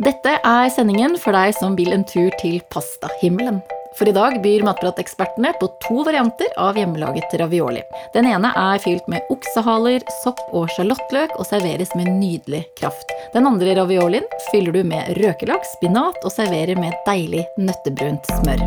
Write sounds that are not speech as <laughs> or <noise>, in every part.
Dette er sendingen for deg som vil en tur til pastahimmelen. For i dag byr Matpratekspertene på to varianter av hjemmelaget ravioli. Den ene er fylt med oksehaler, sopp og sjalottløk og serveres med nydelig kraft. Den andre raviolien fyller du med røkelaks, spinat og serverer med deilig nøttebrunt smør.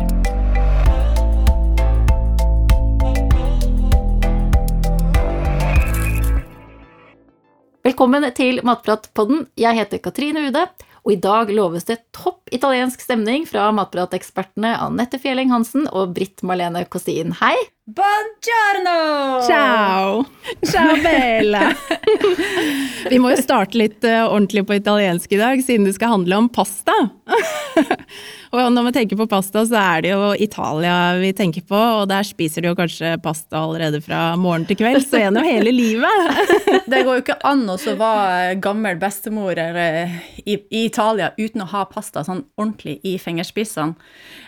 Velkommen til Matpratpodden. Jeg heter Katrine Ude, og i dag loves det topp italiensk stemning fra matpratekspertene Anette Fjelling Hansen og Britt Marlene Kosin. Hei! Buongiorno! Ciao! Ciao bella! <laughs> Vi må jo starte litt uh, ordentlig på italiensk i dag, siden det skal handle om pasta. <laughs> og når vi tenker på pasta, så er det jo Italia vi tenker på, og der spiser de jo kanskje pasta allerede fra morgen til kveld, så gjennom hele livet. <laughs> det går jo ikke an å være gammel bestemor i, i, Italia uten å ha pasta sånn ordentlig i fingerspissene.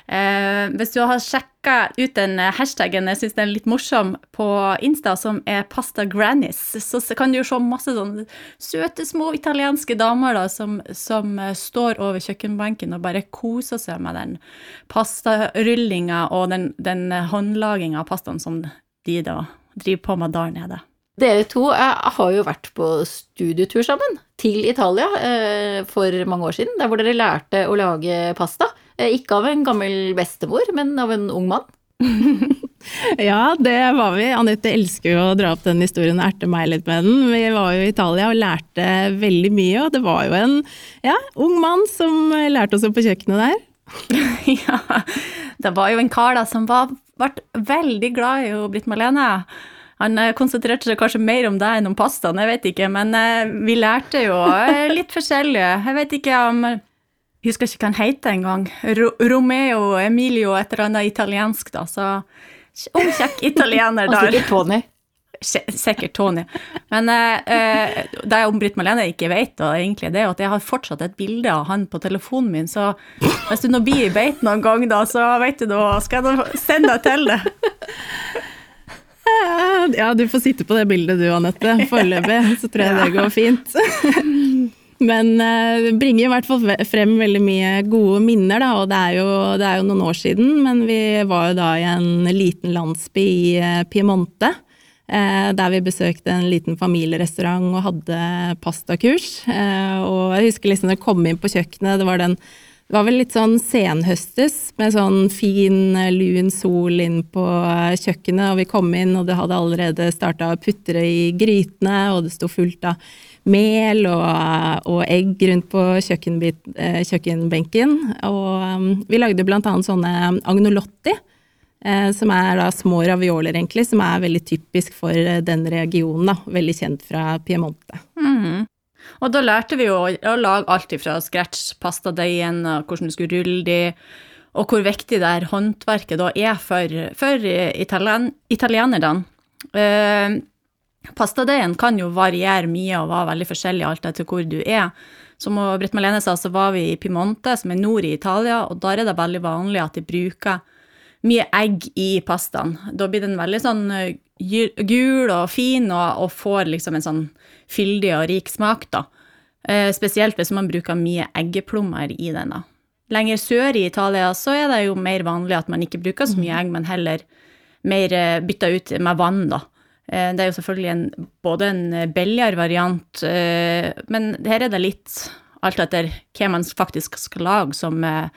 Eh, hvis du har sjekka ut den hashtagen, jeg syns den er litt morsom, på Insta, som er pasta grannies, så kan du jo se masse sånne søte, små italienske damer da, som, som står over kjøkkenbenken og bare koser seg med den pastarullinga og den, den håndlaginga av pastaen som de da driver på med der nede. Dere to har jo vært på studietur sammen til Italia eh, for mange år siden, der hvor dere lærte å lage pasta. Eh, ikke av en gammel bestemor, men av en ung mann. <laughs> ja, det var vi. Anette elsker jo å dra opp den historien og erte meg litt med den. Vi var jo i Italia og lærte veldig mye, og det var jo en ja, ung mann som lærte oss opp på kjøkkenet der. <laughs> ja, det var jo en kar da som var, ble veldig glad i Britt Malene. Han eh, konsentrerte seg kanskje mer om deg enn om pastaen, jeg vet ikke, men eh, vi lærte jo eh, litt forskjellige. Jeg vet ikke om husker ikke hva han heter engang. Romeo Emilio, et eller annet italiensk, da. Så ung, kjekk italiener der. Sikkert Tony. Sikkert Tony. Men eh, det jeg om Britt Malene ikke vet, da, egentlig, det er at jeg har fortsatt et bilde av han på telefonen min, så hvis du nå blir i beit noen gang, da, så vet du da, skal jeg sende deg til det. <laughs> Ja, du får sitte på det bildet du, Anette, foreløpig. Så tror jeg det går fint. <laughs> Men eh, det bringer i hvert fall frem veldig mye gode minner, da. Og det er, jo, det er jo noen år siden, men vi var jo da i en liten landsby i eh, Piemonte. Eh, der vi besøkte en liten familierestaurant og hadde pastakurs. Og jeg husker liksom da jeg kom inn på kjøkkenet, det var den det var vel litt sånn senhøstes med sånn fin, lun sol inn på kjøkkenet, og vi kom inn, og det hadde allerede starta å putre i grytene, og det sto fullt av mel og, og egg rundt på eh, kjøkkenbenken. Og vi lagde blant annet sånne agnolotti, eh, som er da små ravioler, egentlig, som er veldig typisk for den regionen, da. Veldig kjent fra Piemonte. Mm. Og da lærte vi jo å lage alt fra scratch, pastadeigen, hvordan du skulle rulle de, og hvor viktig det her håndverket da er for, for italien, italienerne. Eh, pastadeigen kan jo variere mye og være veldig forskjellig alt etter hvor du er. Som Britt Malene sa, så var vi i Piemonte, som er nord i Italia, og der er det veldig vanlig at de bruker mye egg i pastaen. Da blir den veldig sånn eh, gul og fin og, og får liksom en sånn fyldig og rik smak, da. Eh, spesielt hvis man bruker mye eggeplommer i den, da. Lenger sør i Italia så er det jo mer vanlig at man ikke bruker så mye egg, men heller mer bytter ut med vann, da. Eh, det er jo selvfølgelig en, både en billigere variant, eh, men her er det litt alt etter hva man faktisk skal lage, som, eh,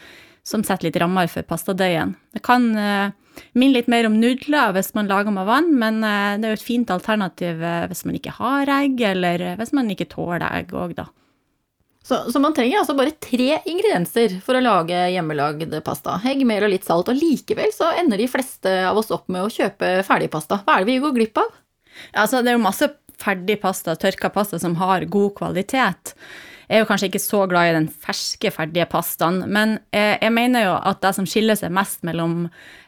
som setter litt rammer for pastadeigen. Det kan uh, minne litt mer om nudler hvis man lager med vann, men uh, det er jo et fint alternativ eh, hvis man ikke har egg, eller hvis man ikke tåler egg òg, da. Så, så, man trenger altså bare tre ingredienser for å lage hjemmelagd pasta. Egg, mel og litt salt. Og likevel så ender de fleste av oss opp med å kjøpe ferdigpasta. Hva er det vi går glipp av? Altså, det er jo masse ferdig pasta, tørka pasta, som har god kvalitet. Jeg er jo kanskje ikke så glad i den ferske, ferdige pastaen, men jeg, jeg mener jo at det som skiller seg mest mellom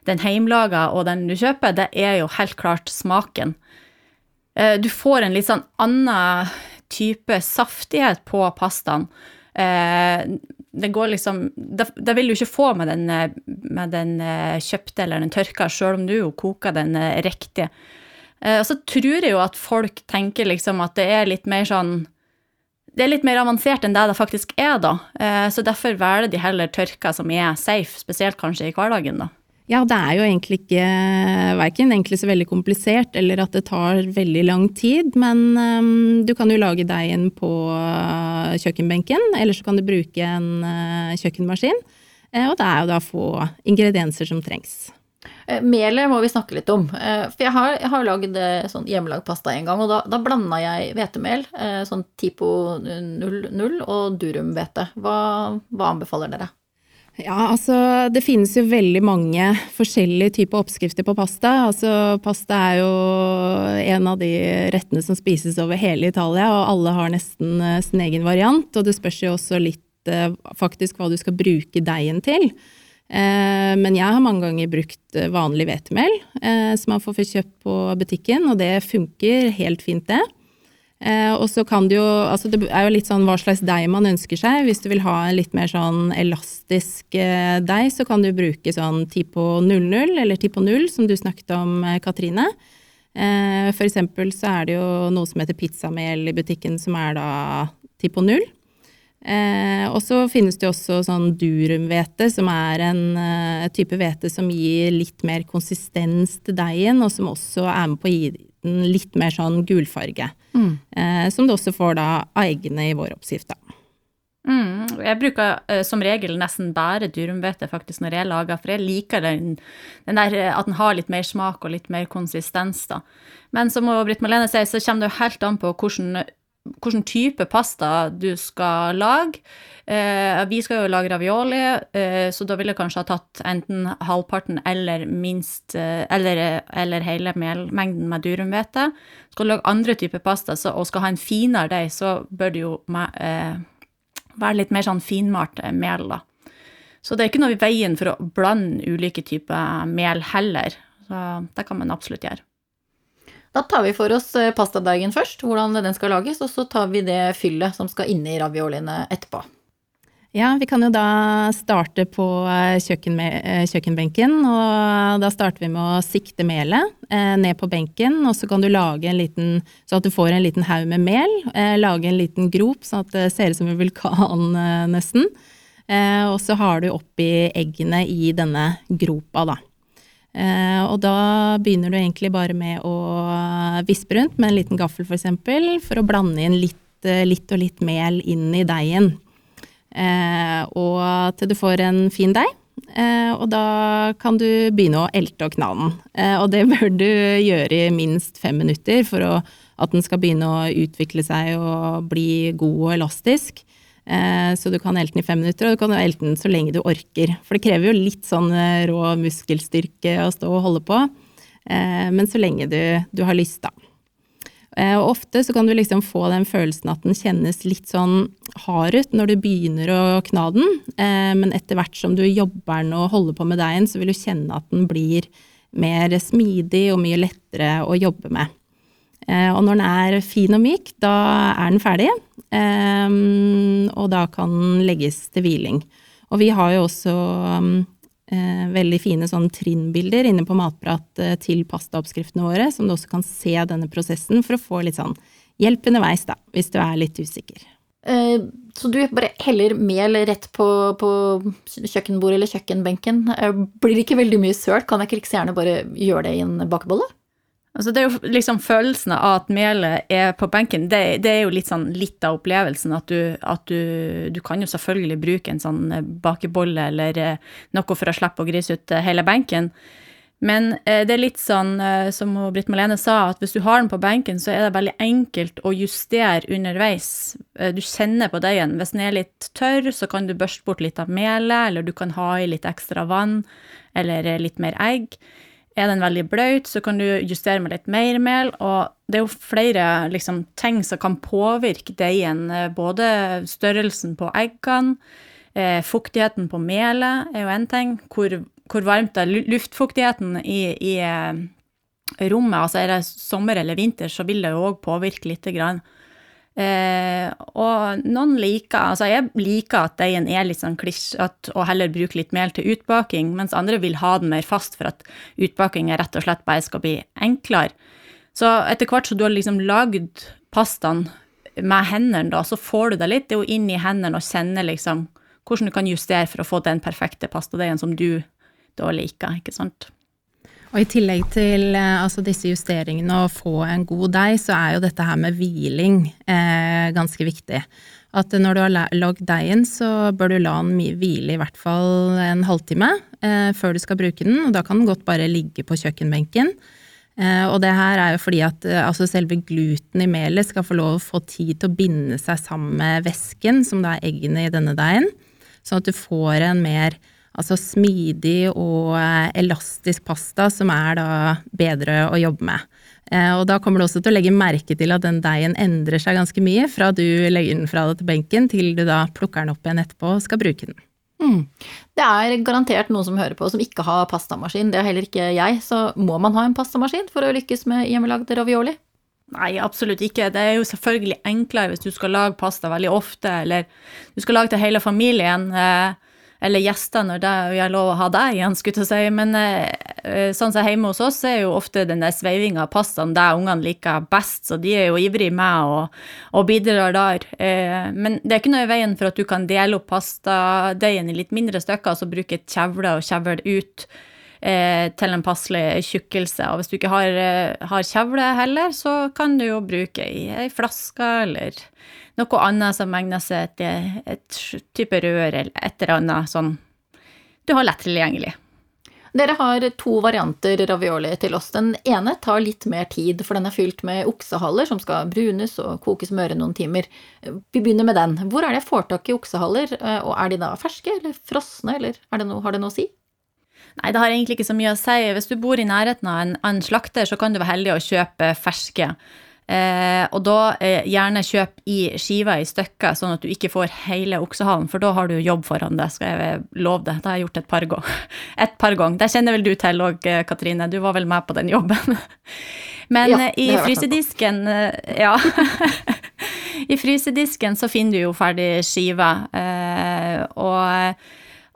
den heimlaga og den du kjøper, det er jo helt klart smaken. Eh, du får en litt sånn annen type saftighet på pastaen. Eh, det går liksom Det, det vil du ikke få med den, med den eh, kjøpte eller den tørka, sjøl om du jo koker den riktig. Og så tror jeg jo at folk tenker liksom at det er litt mer sånn det er litt mer avansert enn det det faktisk er, da. Eh, så derfor velger de heller tørka som er safe, spesielt kanskje i hverdagen, da. Ja, det er jo egentlig ikke verken egentlig så veldig komplisert eller at det tar veldig lang tid, men um, du kan jo lage deigen på uh, kjøkkenbenken, eller så kan du bruke en uh, kjøkkenmaskin. Og det er jo da få ingredienser som trengs. Melet må vi snakke litt om. For jeg har, jeg har lagd sånn hjemmelagd pasta en gang, og da, da blanda jeg hvetemel, sånn Tipo 00 og durumhvete. Hva, hva anbefaler dere? Ja, altså det finnes jo veldig mange forskjellige typer oppskrifter på pasta. Altså pasta er jo en av de rettene som spises over hele Italia, og alle har nesten sin egen variant. Og det spørs jo også litt faktisk hva du skal bruke deigen til. Uh, men jeg har mange ganger brukt vanlig hvetemel, som man får kjøpt på butikken, og det funker helt fint, det. Eh, og så kan du jo Altså det er jo litt sånn hva slags deig man ønsker seg. Hvis du vil ha en litt mer sånn elastisk eh, deig, så kan du bruke sånn Tipo 00 eller Tipo 0, som du snakket om, eh, Katrine. Eh, for eksempel så er det jo noe som heter pizzamel i butikken, som er da Tipo 0. Eh, og så finnes det jo også sånn durumhvete, som er en eh, type hvete som gir litt mer konsistens til deigen, og som også er med på å gi den litt mer sånn gulfarge. Mm. Eh, som du også får da av eggene i vår oppskrift, da. Mm, jeg bruker uh, som regel nesten bare durumhvete faktisk når jeg lager, for jeg liker den, den der, at den har litt mer smak og litt mer konsistens. da. Men som Britt Marlene sier, så kommer det jo helt an på hvordan hvilken type pasta du skal lage. Eh, vi skal jo lage ravioli, eh, så da ville jeg kanskje ha tatt enten halvparten eller minst eh, eller, eller, hele melmengden med durumhvete. Skal du lage andre typer pasta så, og skal ha en finere deig, så bør det jo eh, være litt mer sånn finmalt mel, da. Så det er ikke noe i veien for å blande ulike typer mel heller. Så det kan man absolutt gjøre. Da tar vi for oss eh, pastadeigen først, hvordan den skal lages, og så tar vi det fyllet som skal inn i ravioliene etterpå. Ja, vi kan jo da starte på eh, kjøkken med, kjøkkenbenken. Og da starter vi med å sikte melet eh, ned på benken. Og så kan du lage en liten, så at du får en liten haug med mel. Eh, lage en liten grop sånn at det ser ut som en vulkan eh, nesten. og så har du oppi eggene i denne gropa, da. Eh, og da begynner du egentlig bare med å vispe rundt med en liten gaffel f.eks. For, eksempel, for å blande inn litt, eh, litt, og litt mel inn i deigen. Eh, og til du får en fin deig. og da kan du begynne å elte og kna den. og det <laughs> bør du gjøre i minst fem minutter for å, at den skal begynne å utvikle seg og bli god og elastisk. Eh, så du kan elte den i fem minutter, og du kan elte den så lenge du orker. For det krever jo litt sånn eh, rå muskelstyrke å stå og holde på, eh, men så lenge du, du har lyst, da. Og ofte så kan du liksom få den følelsen at den kjennes litt sånn hard ut når du begynner å kna den, men etter hvert som du jobber den og holder på med deigen, så vil du kjenne at den blir mer smidig og mye lettere å jobbe med. Og når den er fin og myk, da er den ferdig. Um, og da kan den legges til hviling. Og vi har jo også um, uh, veldig fine sånn trinnbilder inne på Matprat uh, til pastaoppskriftene våre, som du også kan se denne prosessen for å få litt sånn hjelp underveis, da, hvis du er litt usikker. Så du bare heller mel rett på, på kjøkkenbordet eller kjøkkenbenken. blir det ikke veldig mye sølt? Kan jeg ikke like gjerne bare gjøre det i en bakebolle? Altså det er jo liksom følelsen av at melet er på benken, det, det er jo litt, sånn, litt av opplevelsen. At, du, at du, du, kan jo selvfølgelig bruke en sånn eh, bakebolle eller eh, noe for å slippe å grise ut eh, hele benken. Men det er litt sånn som Britt Malene sa, at hvis du har den på benken, så er det veldig enkelt å justere underveis. Du kjenner på deigen. Hvis den er litt tørr, så kan du børste bort litt av melet, eller du kan ha i litt ekstra vann eller litt mer egg. Er den veldig bløt, så kan du justere med litt mer mel. Og det er jo flere liksom, ting som kan påvirke deigen. Eh, både størrelsen på eggene, eh, fuktigheten på melet er jo én ting. Hvor, hvor, varmt er luftfuktigheten i, i eh, rommet? Altså er det sommer eller vinter, så vil det jo òg påvirke lite grann. Eh, og noen liker Altså, jeg liker at deigen er litt sånn klisjete, og heller bruke litt mel til utbaking, mens andre vil ha den mer fast for at utbaking rett og slett bare skal bli enklere. Så etter hvert som du har liksom lagd pastaen med hendene, da, så får du deg litt det er jo inn i hendene og kjenne liksom hvordan du kan justere for å få den perfekte pastadeigen som du da liker, ikke sant. Og i tillegg til eh, altså disse justeringene og få en god deig, så er jo dette her med hviling eh, ganske viktig. At når du har lagd deigen, så bør du la den hvile i hvert fall en halvtime eh, før du skal bruke den, og da kan den godt bare ligge på kjøkkenbenken. Eh, og det her er jo fordi at eh, altså selve gluten i melet skal få lov å få tid til å binde seg sammen med væsken, som da er eggene i denne deigen, sånn at du får en mer altså smidig og eh, elastisk pasta som er da bedre å jobbe med. Eh, og da kommer du også til å legge merke til at den deigen endrer seg ganske mye fra du legger den fra deg til benken til du da plukker den opp igjen etterpå og skal bruke den. Mm. Det er garantert noen som hører på som ikke har pastamaskin. Det har heller ikke jeg. Så må man ha en pastamaskin for å lykkes med hjemmelagd ravioli? Nei, absolutt ikke. Det er jo selvfølgelig enklere hvis du skal lage pasta veldig ofte, eller du skal lage til hele familien. Eh, eller gjester når det er lov å ha deg igjen, skulle jeg si. Men eh, sånn som hjemme hos oss er jo ofte den der sveivinga av pastaen det ungene liker best, så de er jo ivrige med og, og bidrar der. Eh, men det er ikke noe i veien for at du kan dele opp pastadeigen i litt mindre stykker, altså bruke kjevle og kjevle ut eh, til en passelig tjukkelse. Og hvis du ikke har, har kjevle heller, så kan du jo bruke ei flaske eller noe annet som egner seg til et type rør eller et eller annet sånn du har lett tilgjengelig. Dere har to varianter ravioli til oss. Den ene tar litt mer tid, for den er fylt med oksehaller som skal brunes og kokes møre noen timer. Vi begynner med den. Hvor er det jeg får tak i oksehaller, og er de da ferske eller frosne, eller det noe, har det noe å si? Nei, det har egentlig ikke så mye å si. Hvis du bor i nærheten av en, en slakter, så kan du være heldig å kjøpe ferske. Eh, og da eh, gjerne kjøp i skiver i stykker, sånn at du ikke får hele oksehalen, for da har du jobb foran deg, skal jeg love det. Det har jeg gjort et par ganger. <laughs> Et par ganger. Det kjenner vel du til òg, eh, Katrine. Du var vel med på den jobben. <laughs> Men ja, eh, i frysedisken eh, Ja. <laughs> I frysedisken så finner du jo ferdig skive, eh, og,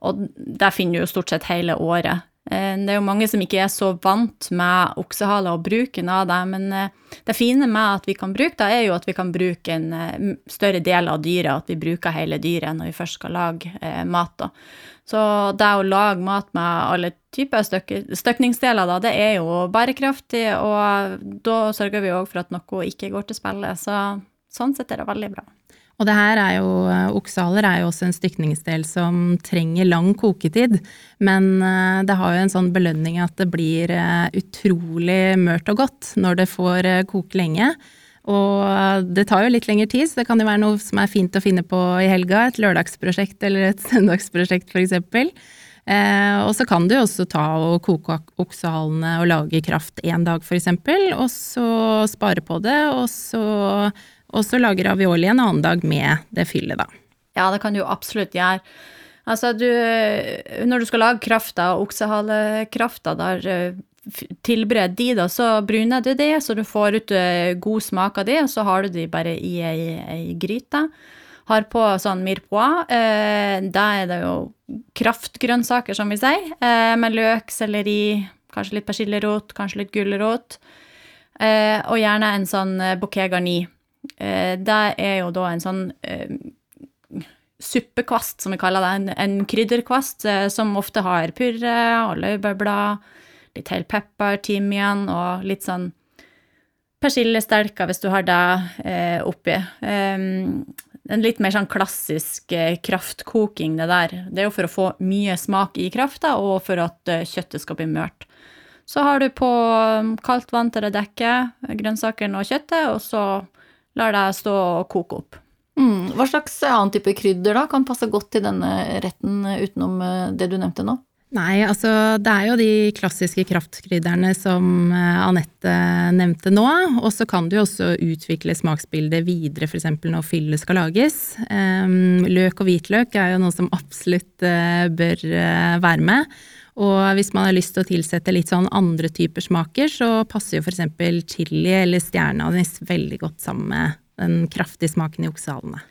og der finner du jo stort sett hele året. Eh, det er jo mange som ikke er så vant med oksehaler og bruken av det, men eh, det fine med at vi kan bruke det, er jo at vi kan bruke en eh, større del av dyret, at vi bruker hele dyret når vi først skal lage mat. da. Så det å lage mat med alle typer støkningsdeler, da, det er jo bærekraftig, og da sørger vi òg for at noe ikke går til spille. Så sånn sett er det veldig bra. Og det her er jo, eh, oksehaler er jo også en stykningsdel som trenger lang koketid. Men eh, det har jo en sånn belønning at det blir eh, utrolig mørt og godt når det får koke lenge. Og det tar jo litt lengre tid, så det kan jo være noe som er fint å finne på i helga. Et lørdagsprosjekt eller et <laughs> søndagsprosjekt f.eks. Eh, og så kan du også ta og koke oksehalene og lage kraft én dag f.eks., og så spare på det, og så og så lage ravioli en annen dag med det fyllet, da. Ja, det kan du absolutt gjøre. Altså, du Når du skal lage krafta, oksehalekrafta, der eh, tilbered de, da, så bruner du det, så du får ut eh, god smak av det, og så har du de bare i ei, ei gryte. Har på sånn mirepoix. Eh, da er det jo kraftgrønnsaker, som vi sier, eh, med løk, selleri, kanskje litt persillerot, kanskje litt gulrot. Eh, og gjerne en sånn eh, bouquet garni det er jo da en sånn eh, suppekvast, som vi kaller det. En, en krydderkvast eh, som ofte har purre og laurbærblad, litt hel pepper, timian og litt sånn persillestelker, hvis du har det eh, oppi. En litt mer sånn klassisk eh, kraftkoking, det der. Det er jo for å få mye smak i krafta, og for at eh, kjøttet skal bli mørt. Så har du på kaldt vann til det dekket grønnsakene og kjøttet, og så lar deg stå og koke opp. Mm. Hva slags annen type krydder da kan passe godt til denne retten utenom eh, det du nevnte nå? Nei, altså det er jo de klassiske kraftkrydderne som eh, Anette nevnte nå. Og så kan du jo også utvikle smaksbildet videre, f.eks. når fyllet skal lages. Um, løk og hvitløk er jo noe som absolutt uh, bør være med. Og hvis man har lyst til å tilsette litt sånn andre typer smaker, så passer jo f.eks. chili eller stjerneanis veldig godt sammen med den kraftige smaken i oksehalene.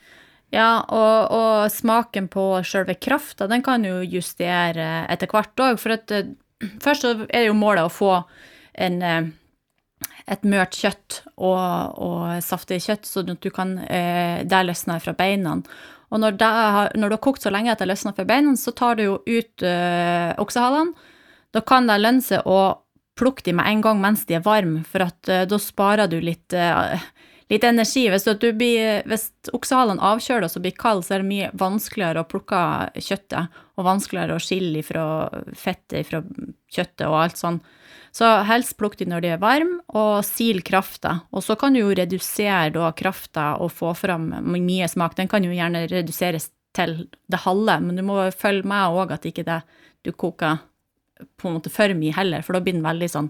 Ja, og, og smaken på sjølve krafta, den kan jo justere etter hvert òg. For at, uh, først så er jo målet å få en, uh, et mørt kjøtt og, og saftig kjøtt, sånn at du kan eh, Der løsner det fra beina. Og når, har, når, du har kokt så lenge at det løsner for beina, så tar du jo ut eh, oksehalene. Da kan det lønne seg å plukke de med en gang mens de er varme, for at eh, da sparer du litt eh, litt energi. Hvis, blir, hvis oksehalene avkjøler og blir kald, så er det mye vanskeligere å plukke kjøttet, og vanskeligere å skille fra fettet fra kjøttet og alt sånn. Så helst plukk de når de er varme, og sil krafta. Og så kan du jo redusere da krafta og få fram mye smak. Den kan jo gjerne reduseres til det halve, men du må følge med òg at ikke det du koker på en måte for mye heller, for da blir den veldig sånn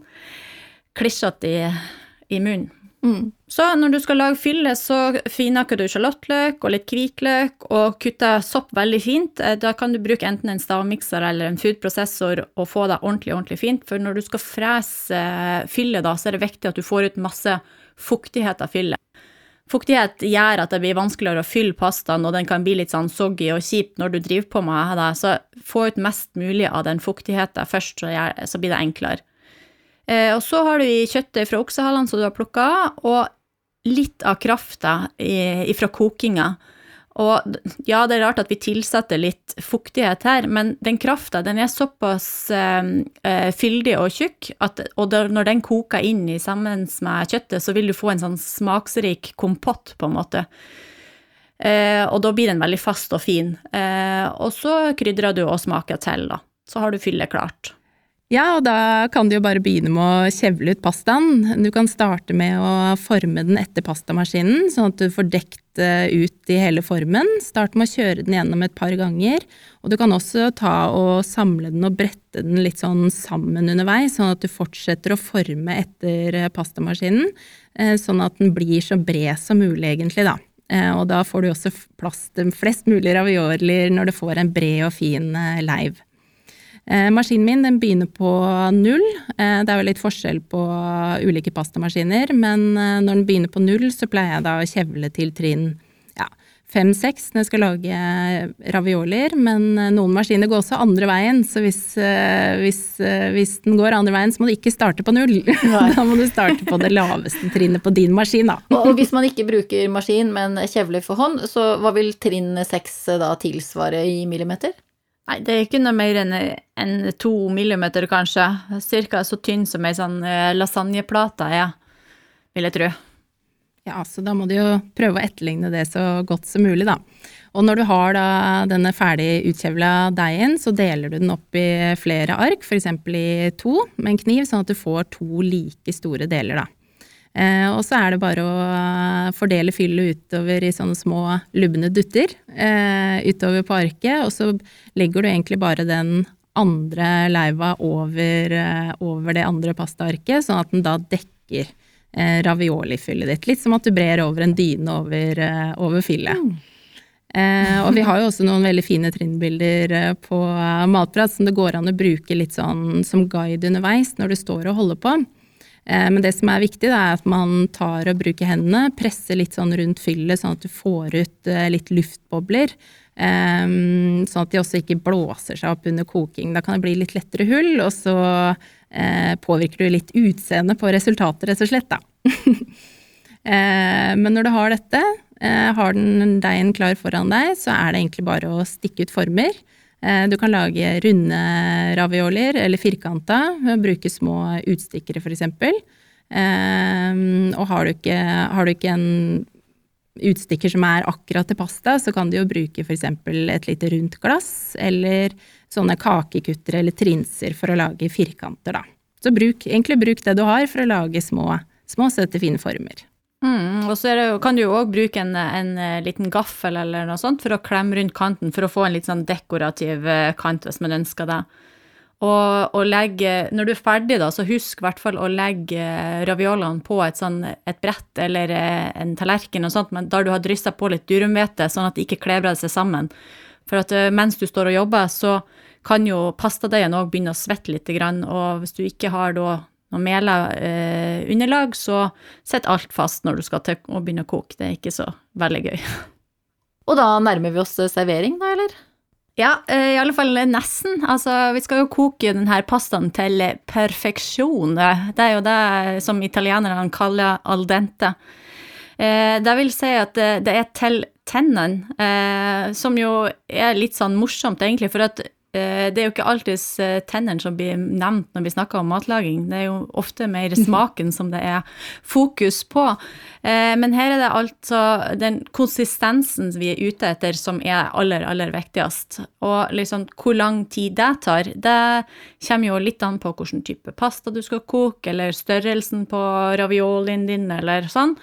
klissete i, i munnen. Mm. Så når du skal lage fylle, så finhakker du sjalottløk og litt hvitløk og kutter sopp veldig fint. Eh, da kan du bruke enten en stavmikser eller en foodprosessor og få det ordentlig, ordentlig fint. For når du skal frese fylle, da, så er det viktig at du får ut masse fuktighet av fyllet. Fuktighet gjør at det blir vanskeligere å fylle pastaen, og den kan bli litt sånn soggy og kjip når du driver på med det. Så få ut mest mulig av den fuktigheten først, så blir det enklere. Eh, og så har du i kjøttet fra oksehalene som du har plukka og litt av krafta fra kokinga. Og ja, det er rart at vi tilsetter litt fuktighet her, men den krafta den er såpass eh, eh fyldig og tjukk, at, og der, når den koker inn i sammen med kjøttet, så vil du få en sånn smaksrik kompott, på en måte. Eh, og da blir den veldig fast og fin. Eh, og så krydrer du og smaker til, da. Så har du fyllet klart. Ja, og da kan du jo bare begynne med å kjevle ut pastaen. Du kan starte med å forme den etter pastamaskinen, sånn at du får dekt ut i hele formen. Start med å kjøre den gjennom et par ganger. Og du kan også ta og samle den og brette den litt sånn sammen underveis, sånn at du fortsetter å forme etter pastamaskinen, eh, sånn at den blir så bred som mulig, egentlig, da. Eh, og da får du også plass til flest mulig raviolier når du får en bred og fin eh, leiv. Eh, maskinen min den begynner på null. Eh, det er jo litt forskjell på ulike pastamaskiner, men eh, når den begynner på null, så pleier jeg da å kjevle til trinn ja, fem-seks når jeg skal lage raviolier. Men noen maskiner går også andre veien, så hvis, hvis, hvis den går andre veien, så må du ikke starte på null. <laughs> da må du starte på det laveste trinnet på din maskin, da. Og hvis man ikke bruker maskin, men kjevler for hånd, så hva vil trinn seks da tilsvare i millimeter? Nei, det er ikke noe mer enn en to millimeter, kanskje. Cirka så tynn som ei sånn eh, lasagneplate er, vil jeg tro. Ja, så da må du jo prøve å etterligne det så godt som mulig, da. Og når du har da denne ferdig utkjevla deigen, så deler du den opp i flere ark, f.eks. i to med en kniv, sånn at du får to like store deler, da. Eh, og så er det bare å eh, fordele fyllet utover i sånne små lubne dutter eh, utover på arket, og så legger du egentlig bare den andre leiva over, eh, over det andre pastaarket, sånn at den da dekker eh, raviolifyllet ditt. Litt som at du brer over en dyne over, eh, over fyllet. Mm. Eh, og vi har jo også noen veldig fine trinnbilder på Matprat som det går an å bruke litt sånn som guide underveis når du står og holder på. Eh, men det som er viktig, er at man tar og bruker hendene, presser litt sånn rundt fyllet, sånn at du får ut eh, litt luftbobler. Eh, sånn at de også ikke blåser seg opp under koking. Da kan det bli litt lettere hull, og så påvirker du litt utseendet på resultatet, rett og slett, da. <laughs> Men når du har dette, har den deigen klar foran deg, så er det egentlig bare å stikke ut former. Eh, du kan lage runde raviolier eller firkanta ved å bruke små utstikkere f.eks. Eh, og har du, ikke, har du ikke en utstikker som er akkurat til pasta, så kan du jo bruke f.eks. et lite rundt glass, eller sånne kakekuttere eller trinser for å lage firkanter, da. Så bruk, egentlig bruk det du har for å lage små, små søte, fine former. Mm, og så det, kan du jo òg bruke en, en, eh, liten gaffel eller noe sånt for å klemme rundt kanten, for å få en litt sånn dekorativ eh, kant hvis man ønsker det. Og, og legge, når du er ferdig, da, så husk i hvert fall å legge eh, raviolene på et, sånn, et brett eller en tallerken, og sånt, men der du har dryssa på litt durumhvete, sånn at det ikke klebrer seg sammen. For at mens du står og jobber, så kan jo pastadeigen òg begynne å svette litt, og hvis du ikke har da noe mela eh, underlag, så sitter alt fast når du skal til å begynne å koke. Det er ikke så veldig gøy. <laughs> Og da nærmer vi oss servering, da, eller? Ja, eh, i alle fall nesten. Altså, vi skal jo koke denne pastaen til perfeksjon. Det er jo det som italienerne kaller al dente. Eh, det vil si at det er til tennene, eh, som jo er litt sånn morsomt, egentlig, for at Eh, det er jo ikke alltid eh, tennene som blir nevnt når vi snakker om matlaging. Det er jo ofte mer <laughs> smaken som det er fokus på. Eh, men her er det altså den konsistensen vi er ute etter som er aller, aller viktigst. Og liksom hvor lang tid det tar, det kommer jo litt an på hvilken type pasta du skal koke, eller størrelsen på raviolien din, eller sånn.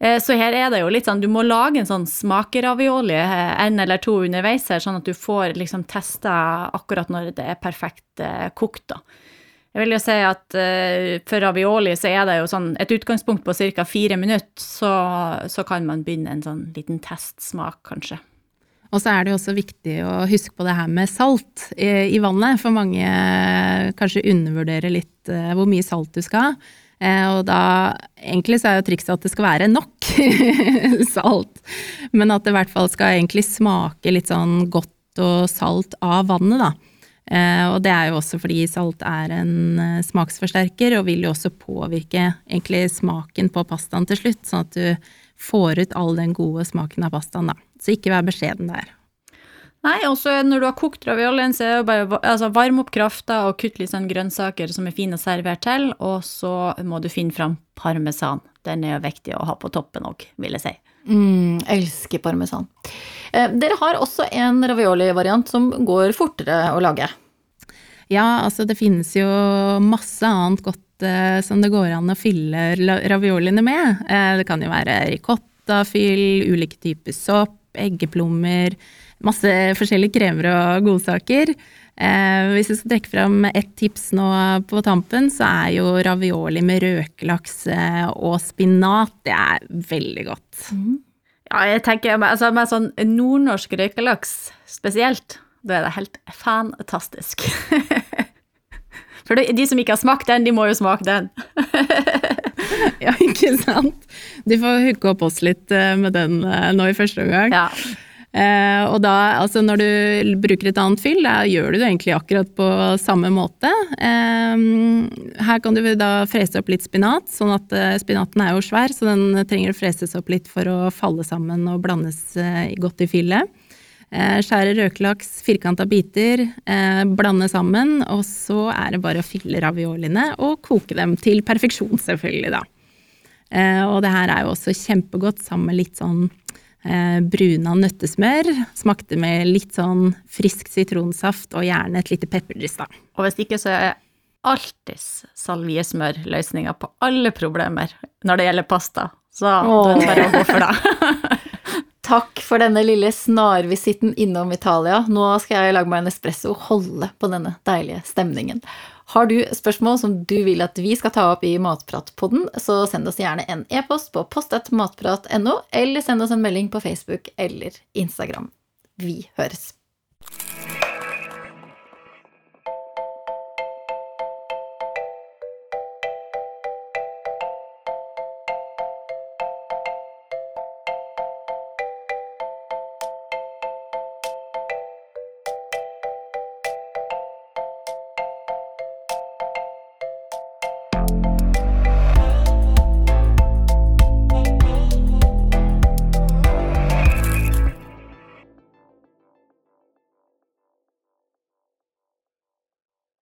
Eh, så her er det jo litt sånn, du må lage en sånn smakeravioli eh, en eller to underveis her, sånn at du får liksom testa akkurat når det er perfekt eh, kokt, da. Jeg vil jo si at for ravioli så er det jo sånn et utgangspunkt på ca. fire minutter, så, så kan man begynne en sånn liten testsmak, kanskje. Og så er det jo også viktig å huske på det her med salt i, i vannet, for mange kanskje undervurderer litt hvor mye salt du skal ha. Eh, og da Egentlig så er jo trikset at det skal være nok <laughs> salt, men at det i hvert fall skal egentlig smake litt sånn godt og salt av vannet, da. Eh, og det er jo også fordi salt er en eh, smaksforsterker, og vil jo også påvirke egentlig smaken på pastaen til slutt, sånn at du får ut all den gode smaken av pastaen, da. Så ikke vær beskjeden der. Nei, og så når du har kokt raviolien, så er det bare altså, varm opp krafta og kutt litt sånn grønnsaker som er fine å servere til, og så må du finne fram parmesan. Den er jo viktig å ha på toppen òg, vil jeg si. Mm, elsker parmesan. Eh, dere har også en ravioli-variant som går fortere å lage. Ja, altså det finnes jo masse annet godt eh, som det går an å fylle ravioliene med. Eh, det kan jo være ricotta-fyll, ulike typer sopp, eggeplommer masse forskjellige kremer og godsaker. Eh, hvis jeg skal trekke fram ett tips nå på tampen, så er jo ravioli med røkelaks eh, og spinat. Det er veldig godt. Mm. Ja, jeg tenker altså, med sånn nordnorsk røkelaks spesielt, da er det helt fantastisk. <laughs> For de som ikke har smakt den, de må jo smake den. <laughs> ja, ikke sant. De får hooke opp oss litt eh, med den eh, nå i første omgang. Ja. Eh, og da, altså når du bruker et annet fyll, da gjør du det egentlig akkurat på samme måte. Eh, her kan du da frese opp litt spinat, sånn at eh, spinaten er jo svær, så den trenger å freses opp litt for å falle sammen og blandes eh, godt i fyllet. Eh, skjære røkelaks firkanta biter, eh, blande sammen, og så er det bare å fylle ravioliene og koke dem til perfeksjon, selvfølgelig, da. og det her er jo også kjempegodt sammen med litt sånn eh, bruna nøttesmør. Smakte med litt sånn frisk sitronsaft og gjerne et lite pepperdryss, da. Og hvis ikke så er alltids salviesmør løsninga på alle problemer når det gjelder pasta. Så Åh. det er bare å gå for det. <laughs> Takk for denne lille snarvisitten innom Italia. Nå skal jeg lage meg en espresso og holde på denne deilige stemningen. Har du spørsmål som du vil at vi skal ta opp i Matpratpodden, så send oss gjerne en e-post på postatmatprat.no, eller send oss en melding på Facebook eller Instagram. Vi høres.